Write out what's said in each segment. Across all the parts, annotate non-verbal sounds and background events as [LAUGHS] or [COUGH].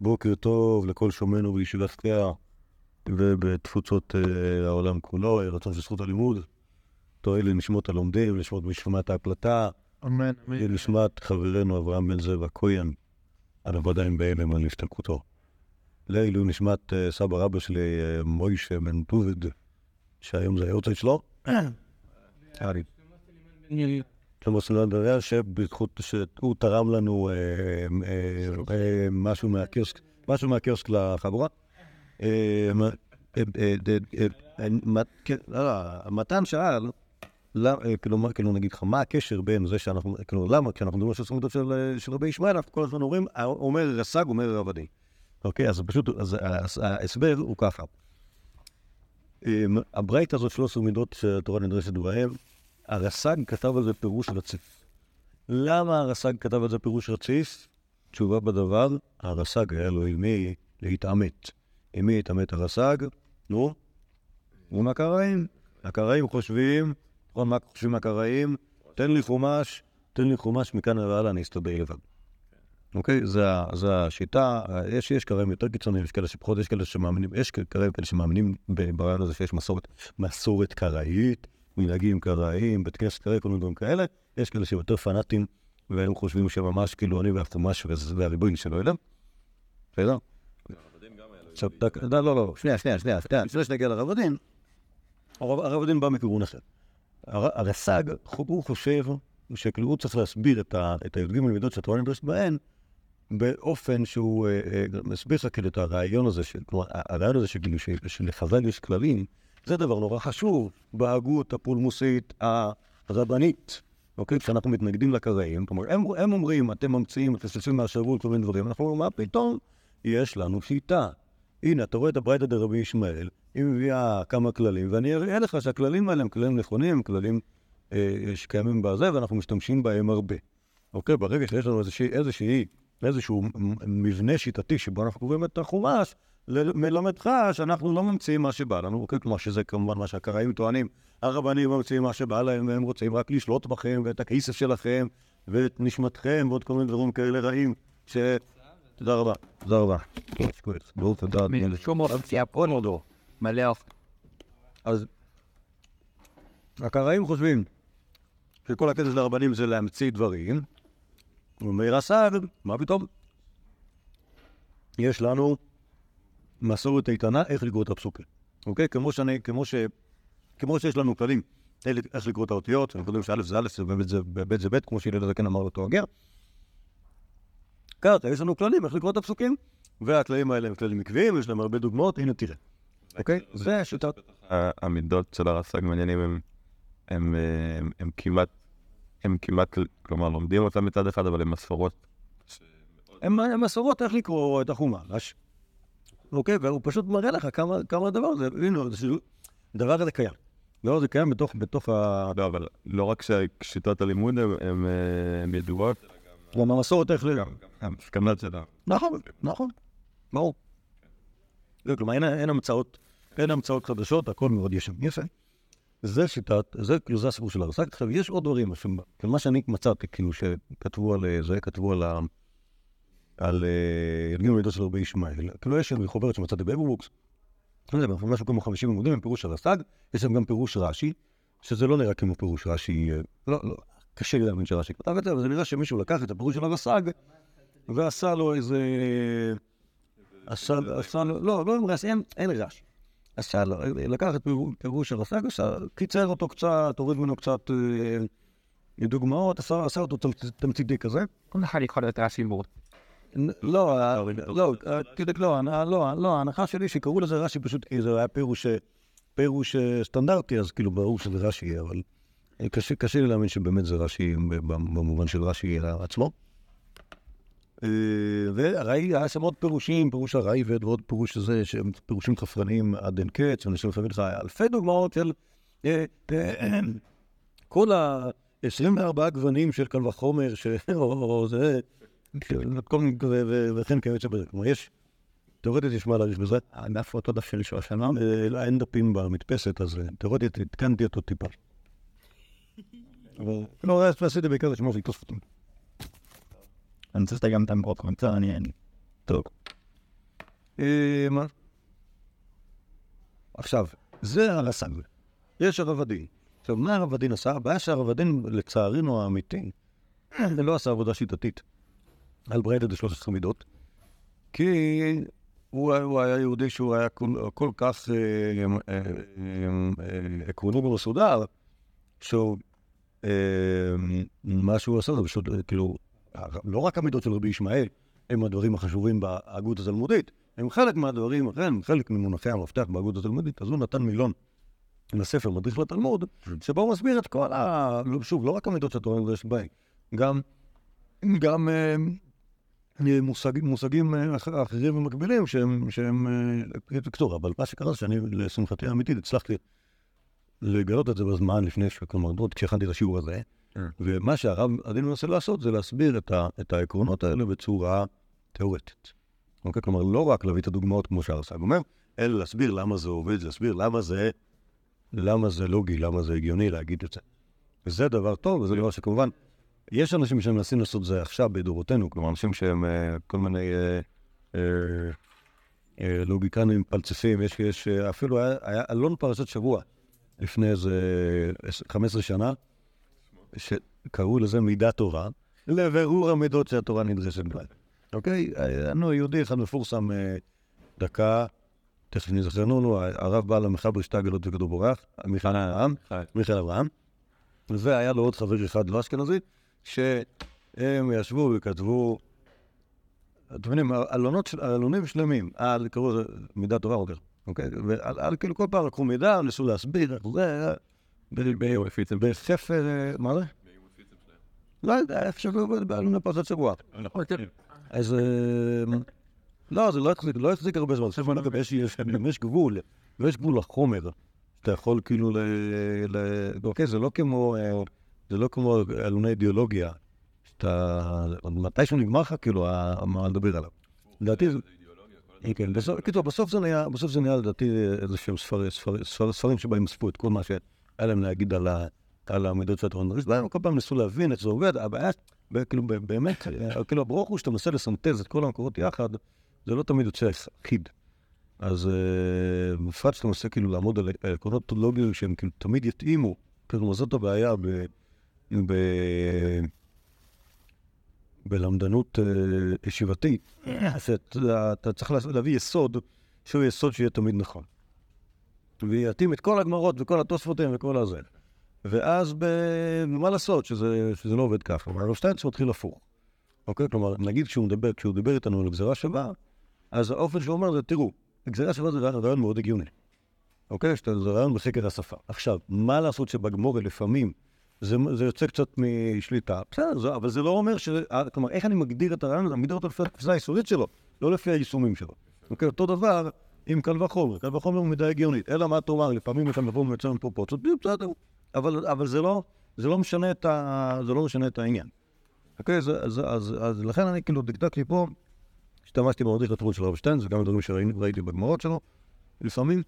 בוקר טוב לכל שומענו בישיבת קריאה ובתפוצות אה, העולם כולו, יהי רצון של זכות הלימוד. תועל לנשמות הלומדים, לשמות משמעת ההקלטה, אמן, אמן. לנשמת חברנו אברהם בן זאב הכהן, על עבודיים בהלם על השתלקותו. לעילוי נשמת אה, סבא רבא שלי, אה, מוישה בן דוד, שהיום זה היורצייט שלו. שלמה סלון דריה, שבזכות שהוא תרם לנו אה, אה, אה, משהו מהקיוסק, משהו מהקיוסק לחבורה. כן, לא, לא, מתן שאל, אה, כאילו, נגיד לך, מה הקשר בין זה שאנחנו, כאילו, למה, כשאנחנו מדברים על מידות של רבי ישמעאל, אנחנו כל הזמן אומרים, אומר רס"ג, אומר רב עדי. אוקיי, אז פשוט, ההסבר הוא ככה. הברייתא הזאת, 13 מידות שהתורה נדרשת בהן, הרס"ג כתב על זה פירוש רציף. למה הרס"ג כתב על זה פירוש רציף? תשובה בדבר, הרס"ג היה לו עם מי להתעמת. עם מי התעמת הרס"ג? נו, עם הקראים. הקראים חושבים, נכון, מה חושבים הקראים? תן לי חומש, תן לי חומש, מכאן והלאה אני אסתדר לבד. אוקיי? זה, השיטה. יש, יש קראים יותר קיצוניים, יש כאלה שפחות, יש כאלה שמאמינים, יש קראים כאלה שמאמינים ברעיון הזה שיש מסורת, מסורת קראית, מנהגים קראיים, בית כנסת קראי, כל מיני דברים כאלה. יש כאלה שהם יותר פנאטים, והם חושבים שממש כאילו אני והחומש הריבוי שלו יודע. בסדר? עכשיו, לא, לא, לא, שנייה, שנייה, שנייה, לפני שנגיע לרב הדין, הרב הדין בא מכיוון אחר. הר- הרס"ג, הוא חושב שכאילו צריך להסביר את הי"ג מידות שהתורה נדרשת בהן, באופן שהוא אה, אה, מסביר לך כאילו את הרעיון הזה, כלומר, הרעיון הזה שכאילו שלחז"ל יש כללים, זה דבר נורא חשוב בהגות הפולמוסית הרבנית. אוקיי? כשאנחנו מתנגדים לקראים, כלומר, הם, הם אומרים, אתם ממציאים, אתם סלסים מהשרוול, כל מיני דברים, אנחנו אומרים, מה פתאום? יש לנו שיטה. הנה, אתה רואה את הברייתא דרבי ישמעאל, היא מביאה כמה כללים, ואני אראה לך שהכללים האלה הם כללים נכונים, כללים אה, שקיימים בזה, ואנחנו משתמשים בהם הרבה. אוקיי? ברגע שיש לנו איזושהי, איזושהי, איזשהו מבנה שיטתי שבו אנחנו קוראים את החומש, מלמדך שאנחנו לא ממציאים מה שבא לנו, אוקיי? כלומר שזה כמובן מה שהקראים טוענים. הרבנים ממציאים מה שבא להם, והם רוצים רק לשלוט בכם, ואת הכסף שלכם, ואת נשמתכם, ועוד כל מיני דברים כאלה רעים, ש... תודה רבה. תודה רבה. שום אופציה פה נודו. מלא אופציה. אז הקראים חושבים שכל הקטע של הרבנים זה להמציא דברים, ומאיר הסעד, מה פתאום? יש לנו מסורת איתנה איך לקרוא את הפסוקים, אוקיי? כמו שאני, כמו ש... כמו שיש לנו כללים איך- לקרוא את האותיות, אנחנו יודעים שא' זה א', וב' זה ב' כמו שהלל הזקן אמר אותו הגר. ככה, יש לנו כללים איך לקרוא את הפסוקים, והכללים האלה הם כללים עקביים, יש להם הרבה דוגמאות, הנה תראה. אוקיי? זה השיטה. המידות של הרס"ג מעניינים הם, הם, אה, הם, הם כמעט, הם כמעט, כלומר לומדים אותם מצד אחד, אבל הם מסורות. הם הם מסורות איך לקרוא את החומש, אוקיי? והוא פשוט מראה לך כמה, כמה הדבר הזה, הנה, זה- הדבר הזה קיים. הדבר הזה קיים בתוך, בתוך ה... לא, אבל לא רק ששיטות הלימוד הם ידועות, גם המסורת איך... ל- המסקנות שלה. נכון, נכון, ברור. זה, כלומר, אין, המצאות, אין המצאות חדשות, הכל מאוד ישן. יפה. זה שיטת, זה כאילו, זה הסיפור של הרס"ג. עכשיו, יש עוד דברים, מה שאני מצאתי, כאילו, שכתבו על אה, זה, כתבו על ה... על אה, י"ג מידות של רבי ישמעאל. כאילו, יש שם חוברת שמצאתי ב HebrewBooks, לא משהו כמו 50 עמודים עם פירוש הרס"ג, יש שם גם פירוש רש"י, שזה לא נראה כמו פירוש רש"י, אה, לא, לא, קשה לי להאמין שרש"י כתב את זה, אבל זה נראה שמישהו לקח את הפירוש של הרס"ג ועשה לו איזה... עשה, לו, לא, לא עם רש"י, אין, רש"י. עשה לו, לקח את פירוש- הרס"ג, קיצר אותו קצת, הוריד ממנו קצת אה, דוגמאות, עשה, אותו תמצ- תמציתי כזה. כל אחד יכול את רש"י מאוד. לא, ה- לא, ה- תבדק, לא, לא, לא, ההנחה שלי שקראו לזה רש"י פשוט כי זה היה פירוש, אה, פירוש אה, סטנדרטי, אז כאילו ברור שזה רש"י, אבל אה, קשה, לי להאמין שבאמת זה רש"י במובן של רש"י עצמו. אה, והראי, היה שם עוד פירושים, פירוש הראי ועוד פירוש הזה, שהם פירושים חפרניים עד אין קץ, ואני להביא לך אלפי דוגמאות של אה, אה, כל ה-24 גוונים של קל וחומר, ש- [LAUGHS] או זה, כל מיני כזה, ו- וכן כיוצא בזה. כלומר, יש, תאורטית יש מה להאריך בזה. הדף אותו דף של שואה שנה. אה, לא, אין דפים במדפסת, אז אה, תאורטית עדכנתי אותו טיפה. אבל לא, אז עשיתי בעיקר לשמור לתפוס אותם. אני רוצה שאתה גם את המקורות קומצה, אני אין. טוב. אה, מה? עכשיו, זה הרס"ג. יש הרב הדין. עכשיו, מה הרב הדין עשה? הבעיה שהרב הדין, לצערנו האמיתי, [CLEARS THROAT] לא עשה עבודה שיטתית על ברייתא דשלוש מידות, כי הוא, הוא היה יהודי שהוא היה כל, כל כך אה, אה, אה, עקרוני ומסודר, שהוא, מה שהוא עשה זה פשוט, כאילו, לא רק המידות של רבי ישמעאל הם הדברים החשובים בהגות התלמודית, הם חלק מהדברים, הם חלק ממונחי המפתח בהגות התלמודית, אז הוא נתן מילון לספר מדריך לתלמוד, שבו הוא מסביר את כל ה... שוב, לא רק המידות שהתורה נדרשת בהן, גם, גם מושג, מושגים אה, אח- אחרים ומקבילים שהם, שהם אה, קטור, אבל מה שקרה זה שאני, לשמחתי האמיתית, הצלחתי לגלות את זה בזמן לפני, כלומר, עוד כשהכנתי את השיעור הזה, ומה שהרב הדין מנסה לעשות זה להסביר את, ה, את העקרונות האלה בצורה תיאורטית. אוקיי? כלומר, לא רק להביא את הדוגמאות כמו שהרס"ג אומר, אלא להסביר למה זה עובד, להסביר למה זה, למה זה לוגי, למה זה הגיוני להגיד את זה. וזה דבר טוב, וזה דבר שכמובן, יש אנשים שמנסים לעשות זה עכשיו בדורותינו, כלומר, אנשים שהם אה, כל מיני אה, אה, לוגיקנים פלצפים, יש, יש אפילו היה, היה אלון פרשת שבוע לפני איזה 15 שנה, שקראו לזה מידה תורה, לבירור המידות שהתורה נדרשת בהן. אוקיי? לנו יהודי אחד מפורסם דקה, תכף נזכרנו לו, הרב בעל המחבר שתי הגלות וכדור בורח, מיכאל אברהם, מיכאל אברהם, והיה לו עוד חבר אחד לא אשכנזי, שהם ישבו וכתבו, אתם מבינים, אלונות של- אלונים שלמים, על, קראו לזה מידה טובה, אוקיי? אוקיי? ועל על- כאילו כל פעם לקחו מידע, ניסו להסביר זה, בספר, אה, מה זה? לא יודע, איך שבוע באלוני פרשת שבוע. אז... אה, לא, זה לא החזיק, לא החזיק הרבה זמן. דבר יש- יש יש גבול, גבול לחומר. אתה יכול כאילו ל... ל- אוקיי, זה לא כמו... זה לא כמו אלוני אידיאולוגיה. שאתה... מתישהו נגמר לך כאילו מה לדבר עליו. לדעתי... זה- כן, בסוף- קיצור, בסוף זה נהיה, בסוף זה נהיה לדעתי איזה שהם ספרים, שבהם אספו את כל מה שהיה להם להגיד על ה... על המידות של נדרשת, והם כל פעם ניסו להבין איך זה עובד, הבעיה, כאילו באמת, אה, כאילו הברוך הוא שאתה מנסה לסנטז את כל המקורות יחד, זה לא תמיד יוצא אחיד. אז אה, בפרט שאתה מנסה כאילו לעמוד על עקרונות לוגיים שהם כאילו תמיד יתאימו, כלומר זאת הבעיה ב... בלמדנות אה, ישיבתית, שאתה אתה צריך להביא יסוד שהוא יסוד שיהיה תמיד נכון. ויתאים את כל הגמרות וכל התוספותים וכל הזה. ואז ב... מה לעשות שזה, שזה לא עובד ככה. אבל שטיינץ מתחיל הפוך. אוקיי? כלומר, נגיד כשהוא מדבר, כשהוא דיבר איתנו על גזירה שווה, אז האופן שהוא אומר זה, תראו, גזירה שווה זה רעיון מאוד הגיוני. אוקיי? זה רעיון בחקר השפה. עכשיו, מה לעשות שבגמורה לפעמים זה, זה יוצא קצת משליטה? בסדר, זה, אבל זה לא אומר ש... אה, כלומר, איך אני מגדיר את הרעיון הזה? אני מגדיר אותו לפי התפיסה היסודית שלו, לא לפי היישומים שלו. אוקיי? אותו דבר עם קל וחומר. קל וחומר הוא מידה הגיונית. אלא מה תאמר, לפעמים אתה מבוא ויוצא מפרופורציות, בסדר. אבל, אבל זה לא, זה לא משנה את ה... זה לא משנה את העניין. אוקיי? זה, אז, אז, אז לכן אני כאילו דקדקתי פה, השתמשתי במדריך לתמוד של הרב שטיינס, וגם דברים שראיתי בגמרות שלו, לפעמים,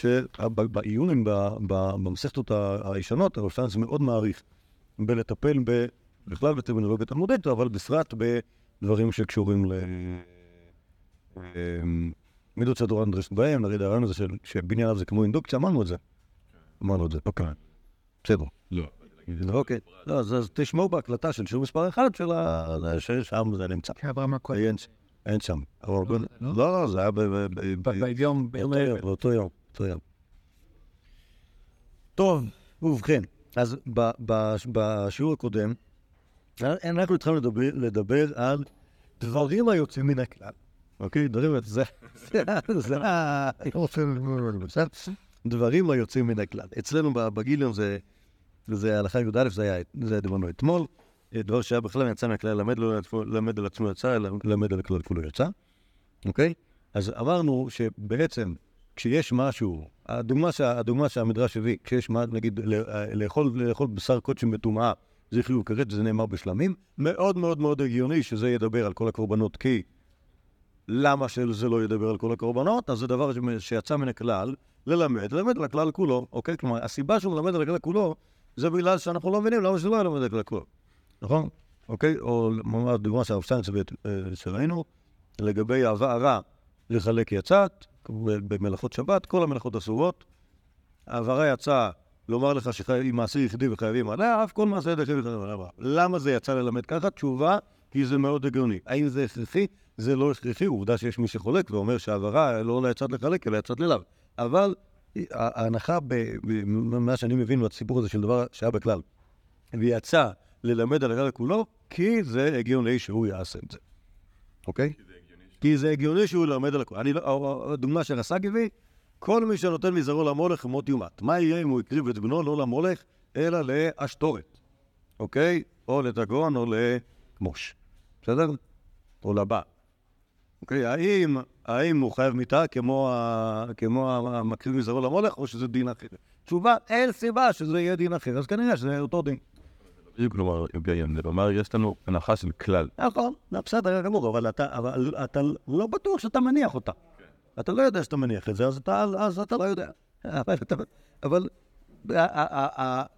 שבעיונים במסכתות הישנות, הרב שטיינס מאוד מעריך בלטפל ב... בכלל בטרמינולוגיה תלמודית, אבל בפרט בדברים שקשורים ל... אמ, מידות שהתורה נדרשת בהם, נגיד הרעיון הזה של- שבניין אב זה כמו אינדוקציה, אמרנו את זה. אמרנו את זה, אוקיי. בסדר. לא. אוקיי. לא, אז תשמעו בהקלטה של שיעור מספר אחד של ה... ששם זה נמצא. אברהם הכהן. אין, אין שם. בוא- לא, לא, זה היה ב- ביום באותו יום, יום. טוב, ובכן, אז בשיעור הקודם, אנחנו התחלנו לדבר, לדבר על דברים היוצאים מן הכלל. אוקיי? דברים, זה, זה, זה, ה- דברים היוצאים מן הכלל. אצלנו בגיליון זה, זה הלכה י"א, זה היה, זה דיברנו אתמול. דבר שהיה בכלל יצא מהכלל, למד, לא למד על עצמו יצא, למד על הכלל כולו יצא. אוקיי? אז אמרנו שבעצם כשיש משהו, הדוגמה, שה, הדוגמה שהמדרש הביא, כשיש מה, נגיד, ל- לאכול, לאכול בשר קודשים בטומאה, זה חיוב כרת, זה נאמר בשלמים, מאוד מאוד מאוד הגיוני שזה ידבר על כל הקורבנות, כי למה שזה לא ידבר על כל הקורבנות? אז זה דבר שיצא מן הכלל, ללמד, ללמד על הכלל כולו, אוקיי? כלומר, הסיבה שהוא מלמד על הכלל כולו, זה בגלל שאנחנו לא מבינים למה שלא ילמד על הכלל כולו, נכון? אוקיי? או דוגמה שהרב שטיינץ הביא, אה, שראינו, לגבי הבערה לחלק יצאת, במלאכות שבת, כל המלאכות אסורות. העברה יצאה לומר לך שהיא מעשה יחידי וחייבים עליה, אף כל מעשה ידי יחידי וחייבים עליה. למה זה יצא ללמד ככה? תשובה, כי זה מאוד הגיוני. האם זה הכרחי? זה לא הכרחי, עובדה שיש מי שחולק ואומר שהעברה לא ליצאת לחלק, אלא יצאת ללאו. אבל ההנחה, ממה שאני מבין מהסיפור הזה של דבר שהיה בכלל, ויצא ללמד על הכלל כולו, כי זה הגיוני שהוא יעשה את זה. אוקיי? כי זה הגיוני שהוא ילמד על הכול. אני לא, הדוגמה שרס"ג הביא, כל מי שנותן מזרעו למולך מות יומת. מה יהיה אם הוא הקריב את בנו לא למולך, אלא לאשתורת, אוקיי? או לדגון או לכמוש. בסדר? או לבא. אוקיי, האם, האם הוא חייב מיתה כמו, ה, כמו המקריב מזרעו למולך, או שזה דין אחר? תשובה, אין סיבה שזה יהיה דין אחר, אז כנראה שזה אותו דין. בדיוק, כלומר, יוגיים, כלומר, יש לנו הנחה של כלל. נכון, לא, בסדר גמור, אבל אתה, לא בטוח שאתה מניח אותה. אתה לא יודע שאתה מניח את זה, אז אתה, לא יודע. אבל,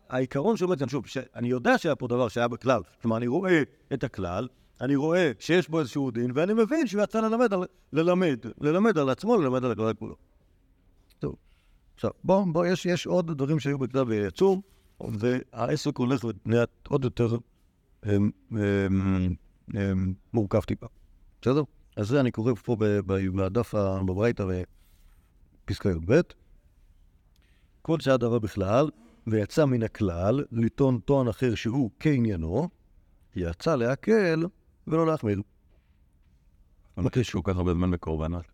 העיקרון שעומד כאן, שוב, שאני יודע שהיה פה דבר שהיה בכלל, כלומר, אני רואה את הכלל, אני רואה שיש בו איזשהו דין, ואני מבין שהוא יצא ללמד על, ללמד, ללמד על עצמו, ללמד על הכלל כולו. טוב, עכשיו, בוא, בוא, יש, יש עוד דברים שהיו בכלל ויצאו, והעסק הולך ונהיה עוד יותר הם, הם, הם, מורכב טיפה. בסדר? אז זה אני קורא פה בדף בברייתא בפסקה י"ב. כל שהיה דבר בכלל, ויצא מן הכלל לטעון טוען אחר שהוא כעניינו, יצא להקל ולא להחמיר. מקריא שהוא כל כך הרבה זמן בקורבנות.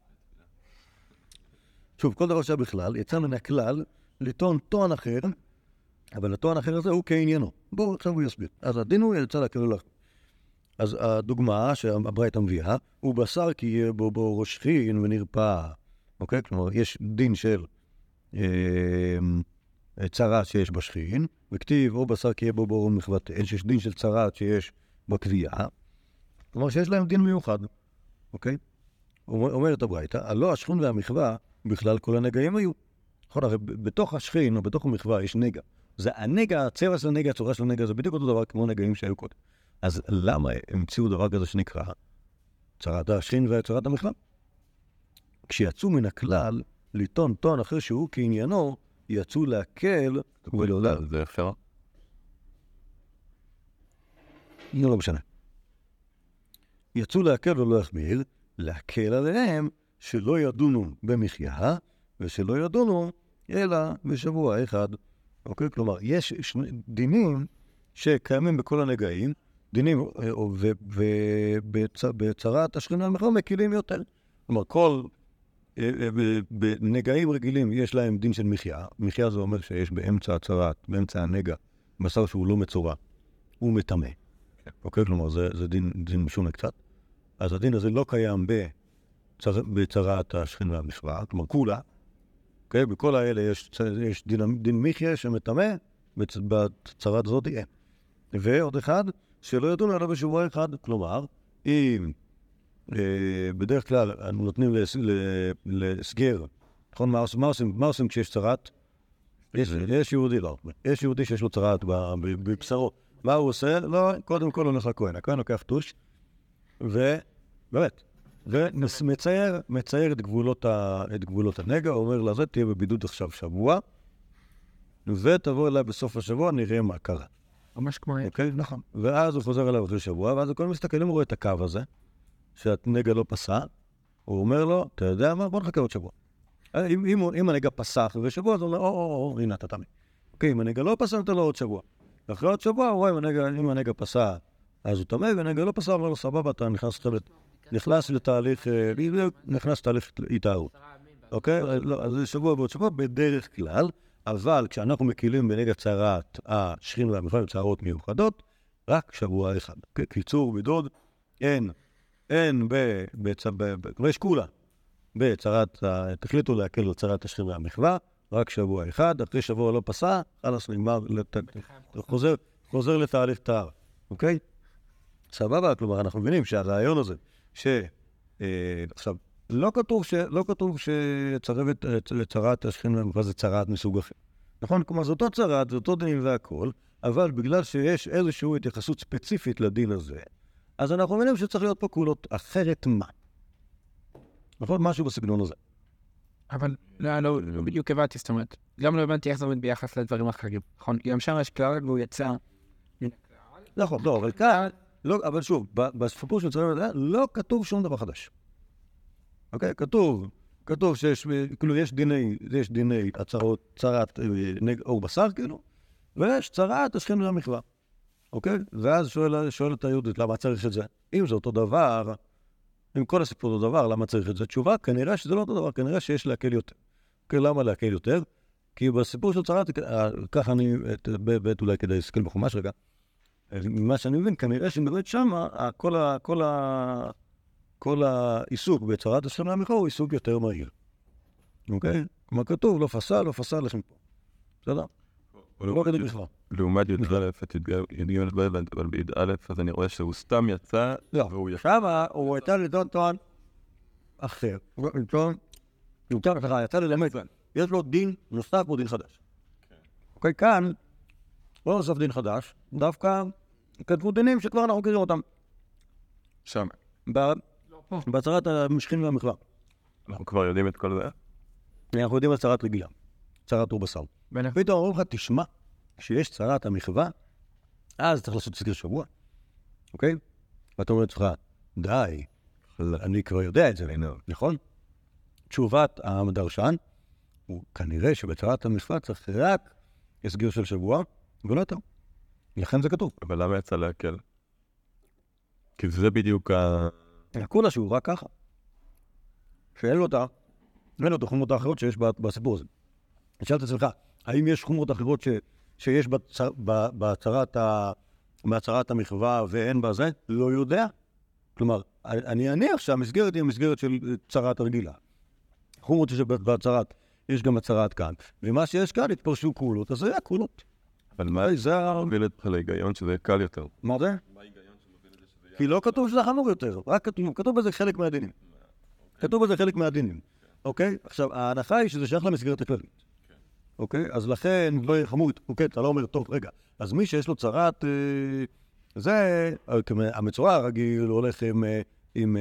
שוב, כל דבר שהיה בכלל, יצא מן הכלל לטעון טוען אחר, אבל הטוען האחר הזה הוא כעניינו. בואו, עכשיו הוא יסביר. אז הדין הוא יצא להקל להחמיר. אז הדוגמה שהברייתא מביאה, הוא בשר כי יהיה בו בו ראש חין ונרפא. אוקיי? כלומר, יש דין של אה, צרת שיש בשכין, וכתיב או בשר כי יהיה בו בו מחבטן, שיש דין של צרת שיש בקביעה. כלומר, שיש להם דין מיוחד, אוקיי? אומרת הברייתא, הלא השכין והמחווה, בכלל כל הנגעים היו. נכון, הרי בתוך השכין או בתוך המחווה יש נגע. זה הנגע, הצבע של הנגע, הצורה של הנגע, זה בדיוק אותו דבר כמו נגעים שהיו קודם. אז למה המציאו דבר כזה שנקרא צרת השכין וצרת המחווה? כשיצאו מן הכלל לטעון טוען אחר שהוא כעניינו, יצאו להקל ולא לה... זה אפשר? לא, לא משנה. יצאו להקל ולא להחמיר, להקל עליהם שלא ידונו במחיה ושלא ידונו אלא בשבוע אחד. אוקיי? כלומר, יש שני דינים שקיימים בכל הנגעים, דינים, ובצרת השכינה המחר מקילים יותר. כלומר, כל... אה, אה, בנגעים רגילים יש להם דין של מחיה. מחיה זה אומר שיש באמצע הצרת, באמצע הנגע, בשר שהוא לא מצורע, הוא מטמא. כן. אוקיי? כלומר, זה, זה דין, דין משונה קצת. אז הדין הזה לא קיים בצר, בצרת השכין והמחווה, כלומר, כולה. אוקיי? בכל האלה יש, יש דין, דין מחיה שמטמא, בצרת הזאת אין. ועוד אחד, שלא ידון עליו בשבוע אחד. כלומר, אם אה, בדרך כלל אנו נותנים לס, לסגר, נכון? מה, עושים, כשיש צרת? יש, יש יהודי, לא. יש יהודי שיש לו צרת בבשרו. מה הוא עושה? לא, קודם כל הולך לכהן. הכהן לוקח טוש, ובאמת, ומצייר מצייר את גבולות, ה, את גבולות הנגע, אומר לזה, תהיה בבידוד עכשיו שבוע, ותבוא אליי בסוף השבוע, נראה מה קרה. ממש כמו... אוקיי, נכון. ואז הוא חוזר אליו אחרי שבוע, ואז הכל מסתכל, אם הוא רואה את הקו הזה, שהנגע לא פסק, הוא אומר לו, אתה יודע מה? בוא נחכה עוד שבוע. אם, אם, אם הנגע אחרי שבוע, אז הוא אומר, או, או, או, הנה אתה תמיד. אוקיי, אם הנגע לא פסק, נותן לו עוד שבוע. ואחרי עוד שבוע, הוא רואה אם הנגע, אם הנגע פסק, אז הוא טמא, והנגע לא פסק, אומר לו, סבבה, אתה נכנס לחברת, נכנס לתהליך, נכנס לתהליך התארות. אוקיי? לא, אז זה שבוע ועוד שבוע, בדרך כלל. אבל כשאנחנו מקילים בנגע צרת השכין והמלחמה, צרות מיוחדות, רק שבוע אחד. קיצור בידוד, אין, אין ב... יש כולה. בצרת, תחליטו להקל על צרת השכין והמחווה, רק שבוע אחד, אחרי שבוע לא פסע, חלאס נגמר, חוזר לתהליך טהר, אוקיי? סבבה, כלומר, אנחנו מבינים שהרעיון הזה, ש... אה, עכשיו, לא כתוב, ש... לא כתוב שצרבת לצרת השכין והמחווה זה צרת מסוג אחר. נכון? כלומר, זה אותו צרת, זה אותו דין והכול, אבל בגלל שיש איזושהי התייחסות ספציפית לדין הזה, אז אנחנו מבינים שצריך להיות פה כולות אחרת מה. נכון? משהו בסגנון הזה. אבל לא, לא, לא בדיוק הבנתי, זאת אומרת, גם לא הבנתי איך זה עומד ביחס לדברים אחרים, נכון? גם שם יש כלל והוא יצא. נכון, לא, אבל כאן, לא, אבל שוב, בסיפור של צלם מדע לא כתוב שום דבר חדש. אוקיי? כתוב, כתוב שיש, כאילו, יש דיני, יש דיני הצהרות, צרת אה, נג עור בשר, כאילו, ויש צרת השכם והמחווה. אוקיי? ואז שואל, שואלת היהודית, למה צריך את זה? אם זה אותו דבר, אם כל הסיפור אותו דבר, למה צריך את זה? תשובה, כנראה שזה לא אותו דבר, כנראה שיש להקל יותר. אוקיי, למה להקל יותר? כי בסיפור של צרת, אה, ככה אני, את- באמת אולי כדאי להסתכל בחומש רגע, ממה שאני מבין, כנראה שבאמת שמה, כל, ה, כל, ה, כל העיסוק בצרת השכם והמחווה הוא עיסוק יותר מהיר. אוקיי? כמו כתוב, לא פסל, לא פסל לכם פה. בסדר? לא כדי בכלל. לעומת י"א את י"ג ב' אבל בי"א אז אני רואה שהוא סתם יצא לא, והוא יצא. שמה הוא יצא לטעון טוען אחר. הוא הוא יצא ללמד. יש לו דין נוסף או דין חדש. אוקיי, כאן לא נוסף דין חדש, דווקא כתבו דינים שכבר אנחנו מכירים אותם. שם. ב- לא. בהצהרת המשכין והמחווה. אנחנו כבר יודעים את כל זה. אנחנו יודעים על צרת רגילה, צרת עור בשר. פתאום אומרים לך, תשמע, כשיש צרת המחווה, אז צריך לעשות סגר שבוע, אוקיי? ואתה אומר לעצמך, די, אני כבר יודע את זה, נכון? תשובת הדרשן, הוא כנראה שבצרת המחווה צריך רק הסגר של שבוע, ולא יותר. לכן זה כתוב. אבל למה יצא להקל? כי זה בדיוק ה... כולה שהוא רק ככה. שאין לו את ה... אין לו את החומרות האחרות שיש בסיפור הזה. שאל את עצמך, האם יש חומרות אחרות ש... שיש בצ- ב- בהצהרת ה... בהצהרת המחווה ואין בזה? לא יודע. כלומר, אני אניח שהמסגרת היא המסגרת של צרת הרגילה. חומרות שיש בהצהרת, יש גם הצהרת כאן. ומה שיש כאן, התפרשו קולות, אז זה היה קולות. אבל מה זה ה... מוביל אותך להיגיון שזה קל יותר? מה זה? כי לא כתוב שזה חמור יותר, רק כתוב, כתוב בזה חלק מהדינים. כתוב בזה חלק מהדינים, אוקיי? עכשיו, ההנחה היא שזה שייך למסגרת הכללית. אוקיי? אז לכן לא יהיה חמור, אוקיי, אתה לא אומר, טוב, רגע, אז מי שיש לו צרת, אה, זה, אה, המצורע הרגיל הולך עם, אה, עם,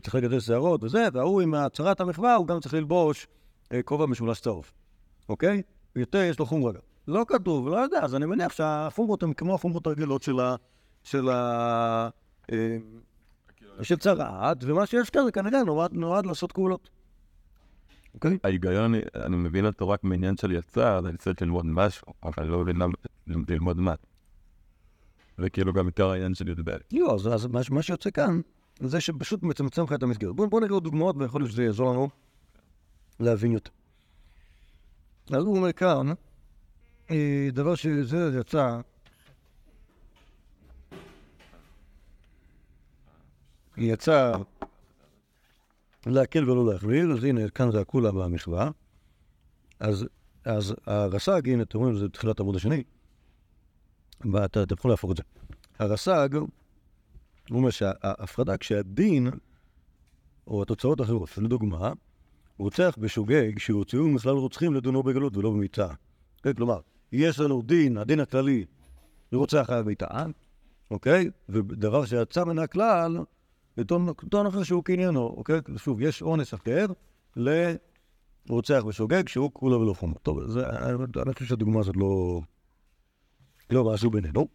צריך לגדל שערות וזה, וההוא עם הצרת המחווה, הוא גם צריך ללבוש כובע משולש צהוב, אוקיי? יותר יש לו חומרה גם. לא כתוב, לא יודע, אז אני מניח שהחומרות הן כמו החומרות הרגילות של ה... של ה... אה, של צרעת, ומה שיש כאן זה כנראה נועד, נועד לעשות פעולות. אוקיי? ההיגיון, אני- אני מבין אותו רק מעניין של אז אני צריך ללמוד משהו, אבל לא מבין למה- ללמוד מה. זה כאילו גם יותר העניין של י"ב. לא, אז, אז מה, מה שיוצא כאן, זה שפשוט מצמצם לך את המסגרת. בואו בוא נראה עוד דוגמאות, ויכול להיות שזה יעזור לנו להבין יותר. אז הוא אומר כאן, דבר שזה יצא, יצא להקל ולא להחמיר, אז הנה, כאן זה הקולה במחווה. אז, אז הרס"ג, הנה, אתם רואים, זה תחילת העמוד השני, ואתה אתה יכול להפוך את זה. הרס"ג, הוא אומר שההפרדה, כשהדין, או התוצאות האחרות, לדוגמה, רוצח בשוגג שהוציאו מכלל רוצחים לדונו בגלות ולא במיתה. כן, כלומר, יש לנו דין, הדין הכללי, רוצח חייב מיתה, אוקיי? ודבר שיצא מן הכלל, טעון אחר שהוא קניינו, אוקיי? שוב, יש אונס אחר לרוצח בשוגג שהוא כולה ולא חומה. טוב, זה, אני, אני חושב שהדוגמה הזאת לא, לא משהו בינינו,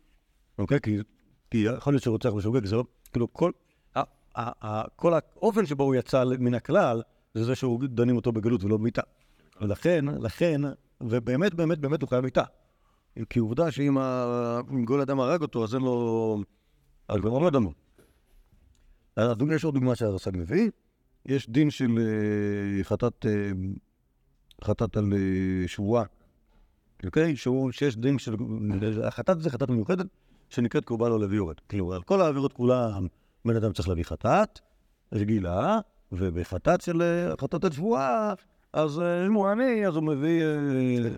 אוקיי? כי, כי יכול להיות שרוצח בשוגג זה לא, כאילו כל, ה, ה, ה, כל האופן שבו הוא יצא מן הכלל, זה זה שהוא דנים אותו בגלות ולא במיתה. ולכן, לכן, ובאמת, באמת, באמת הוא חייב מיתה. כי עובדה שאם גול אדם הרג אותו, אז אין לו... אז כבר לא דנו. אז יש עוד דוגמה שהרס"ג מביא. יש דין של אה, חטאת, אה, חטאת על אה, שבועה. אוקיי? שיש דין של... החטאת זה חטאת מיוחדת שנקראת קורבן או לוי יורד. כאילו, על כל העבירות כולן בן אדם צריך להביא חטאת, רגילה, ובחטאת של חטאת על שבועה, אז אה, אם הוא עני, אז הוא מביא... אה,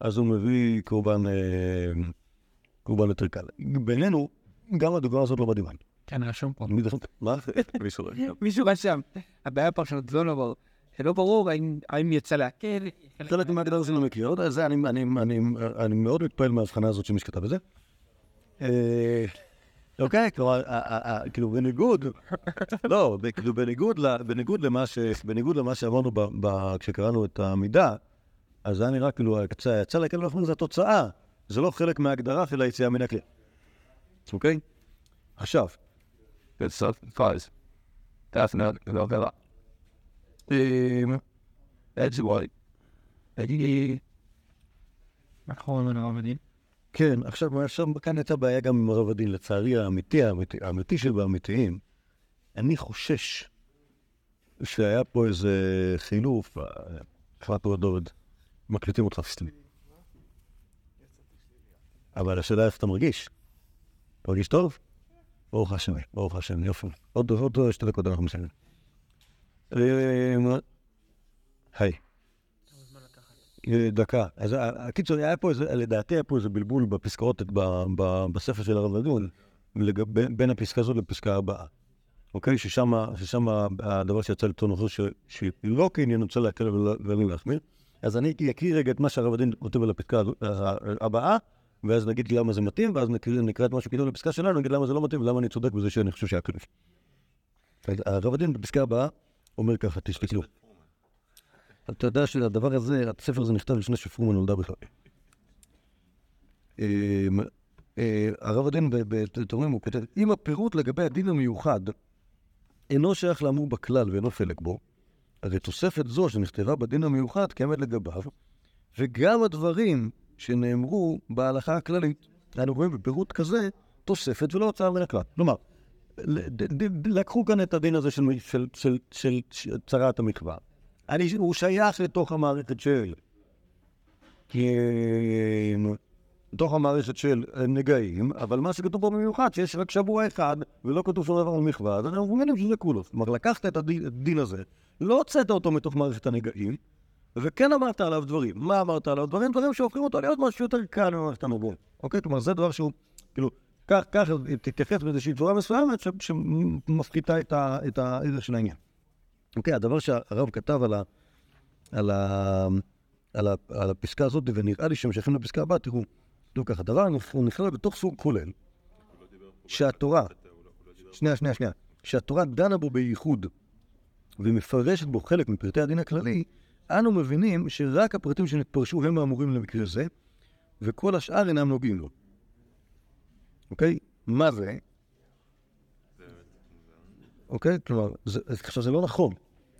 אז הוא מביא קורבן... אה, קורבן יותר קל. בינינו, גם הדוגמה הזאת לא מדהימה. כן, רשום פה. מה? [LAUGHS] מישהו רגע. מישהו רשם, הבעיה בפרשנות זה לא ברור. זה לא ברור האם- יצא להקל. חלק מההגדרה שאני לא מכיר, עוד זה, אני, אני, אני, אני מאוד מתפעל מההבחנה הזאת של מי שכתב את זה. אוקיי? כלומר, כאילו בניגוד, לא, כאילו בניגוד ל- בניגוד למה ש- בניגוד למה שאמרנו כשקראנו את המידה, אז זה היה נראה כאילו, יצא יצא להקל ולהחמיר זה התוצאה, זה לא חלק מההגדרה של היציאה מן הכלי. אוקיי? עכשיו. Um. אני... נכון, מן הרב הדין. כן, עכשיו, עכשיו כאן הייתה בעיה גם עם הרב הדין, לצערי האמיתי, האמיתי, האמיתי שבאמיתיים, אני חושש שהיה פה איזה חילוף, אה, החלטנו דוד, מקליטים אותך סטלי. אבל השאלה איך אתה מרגיש? אתה מרגיש טוב? ברוך השם, ברוך השם, יופי. עוד עוד שתי דקות אנחנו מסיימים. אה, היי. אה, דקה. אז ה- הקיצור, היה פה איזה, לדעתי היה פה איזה בלבול בפסקאות, בספר של הרב לדון, לגבי- בין הפסקה הזאת לפסקה הבאה. אוקיי? ששם ששם הדבר שיצא לטון אחר, שלא כעניין רוצה להקל ולא להחמיר. אז אני אקריא רגע את מה שהרב הדין כותב על הפסקה הבאה, ואז נגיד למה זה מתאים, ואז נקרא את מה שהוא כתוב לפסקה שלנו, נגיד למה זה לא מתאים ולמה אני צודק בזה שאני חושב שהיה. אז הרב הדין בפסקה הבאה אומר ככה, תסתכלו. אתה יודע שהדבר הזה, הספר הזה נכתב לפני שפרומן נולדה בכלל. אמ, אה, הרב הדין בתורמים הוא כותב, אם הפירוט לגבי הדין המיוחד אינו שייך לאמור בכלל ואינו חלק בו, הרי תוספת זו שנכתבה בדין המיוחד קיימת לגביו, וגם הדברים שנאמרו בהלכה הכללית, אנו רואים בפירוט כזה תוספת ולא הוצאה מן הכלל. כלומר, לקחו כאן את הדין הזה של, של, צרת המחווה. אני, הוא שייך לתוך המערכת של... לתוך המערכת של נגעים, אבל מה שכתוב פה במיוחד, שיש רק שבוע אחד, ולא כתוב שום דבר על מחווה, אז אנחנו מבינים שזה כולו. כלומר, לקחת את הדין, הדין הזה, לא הוצאת אותו מתוך מערכת הנגעים, וכן אמרת עליו דברים. מה אמרת עליו? דברים, דברים שהופכים אותו להיות משהו יותר קל ממערכת הנגעים. אוקיי? כלומר, זה דבר שהוא, כאילו, כך, כך, תתייחס באיזושהי צורה מסוימת שמפחיתה את הערך של העניין. אוקיי, הדבר שהרב כתב על, ה, על, ה, על, ה, על הפסקה הזאת, ונראה לי שמשייכים לפסקה הבאה, תראו, תראו ככה, דבר הוא נכלל בתוך סוג כולל, שהתורה, שנייה, שנייה, שנייה, שהתורה דנה בו בייחוד ומפרשת בו חלק מפרטי הדין הכללי, אנו מבינים שרק הפרטים שנתפרשו הם האמורים למקרה זה, וכל השאר אינם נוגעים לו. אוקיי? מה זה? אוקיי? כלומר, זה, עכשיו זה לא נכון.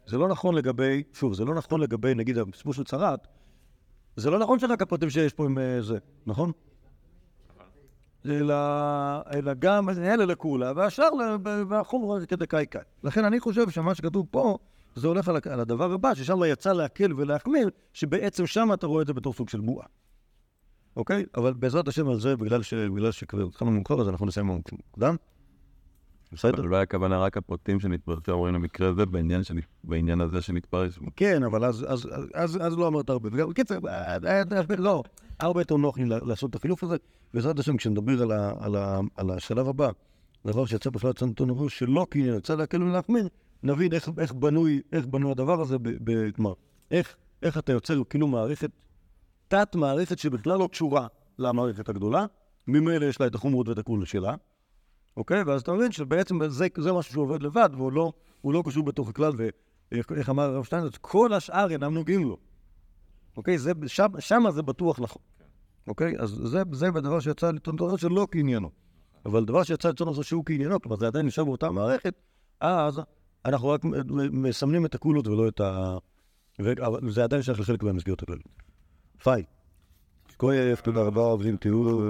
זה לא נכון לגבי, שוב, זה לא נכון לגבי, נגיד, הסיפור של צרת, זה לא נכון שרק הפרטים שיש פה הם אה, זה, נכון? אלא, אלא גם אלה לכולה, והשאר והחומר כדקאי קאי. לכן אני חושב שמה שכתוב פה, זה הולך על, על הדבר הבא, ששם יצא להקל ולהחמיר, שבעצם שם אתה רואה את זה בתור סוג של בועה. אוקיי? אבל בעזרת השם על זה, בגלל, ש, בגלל שכבר התחלנו מאוחר, אז אנחנו נסיים מוקדם. בסדר? אולי הכוונה רק הפרטים שנתפרשו אומרים למקרה הזה בעניין שנ- בעניין הזה שנתפרש. כן, אבל אז, אז, אז, אז לא אמרת הרבה. וגם, בקיצר, אה, אה, אה, לא, הרבה יותר נוח לי לעשות את החילוף הזה. בעזרת השם, כשנדבר על, על, על השלב הבא, דבר שיצא יצא נתון נבוא שלא כי יצא להקל ולהחמיר, נבין איך, איך, בנוי, איך בנוי הדבר הזה, כלומר, איך, איך אתה יוצר כאילו מערכת, תת-מערכת שבכלל לא קשורה למערכת הגדולה, ממילא יש לה את החומרות ואת הכול שלה, אוקיי? ואז אתה מבין שבעצם זה, זה משהו שעובד לבד, והוא לא, לא קשור בתוך הכלל, ואיך איך אמר הרב שטיינזרץ, כל השאר אינם נוגעים לו. אוקיי? זה, שם, שמה זה בטוח נכון. אוקיי? אז זה, זה בדבר שיצא לטעון תורה שלא כעניינו. אבל דבר שיצא לטעון תורה שהוא כעניינו, כלומר זה עדיין נשאר באותה מערכת, אז אנחנו רק מסמנים את הקולות ולא את ה... ו- אבל זה עדיין שייך לחלק מהמסגרת הכללית. פאי. כואב, תודה רבה, עובדים תיאור.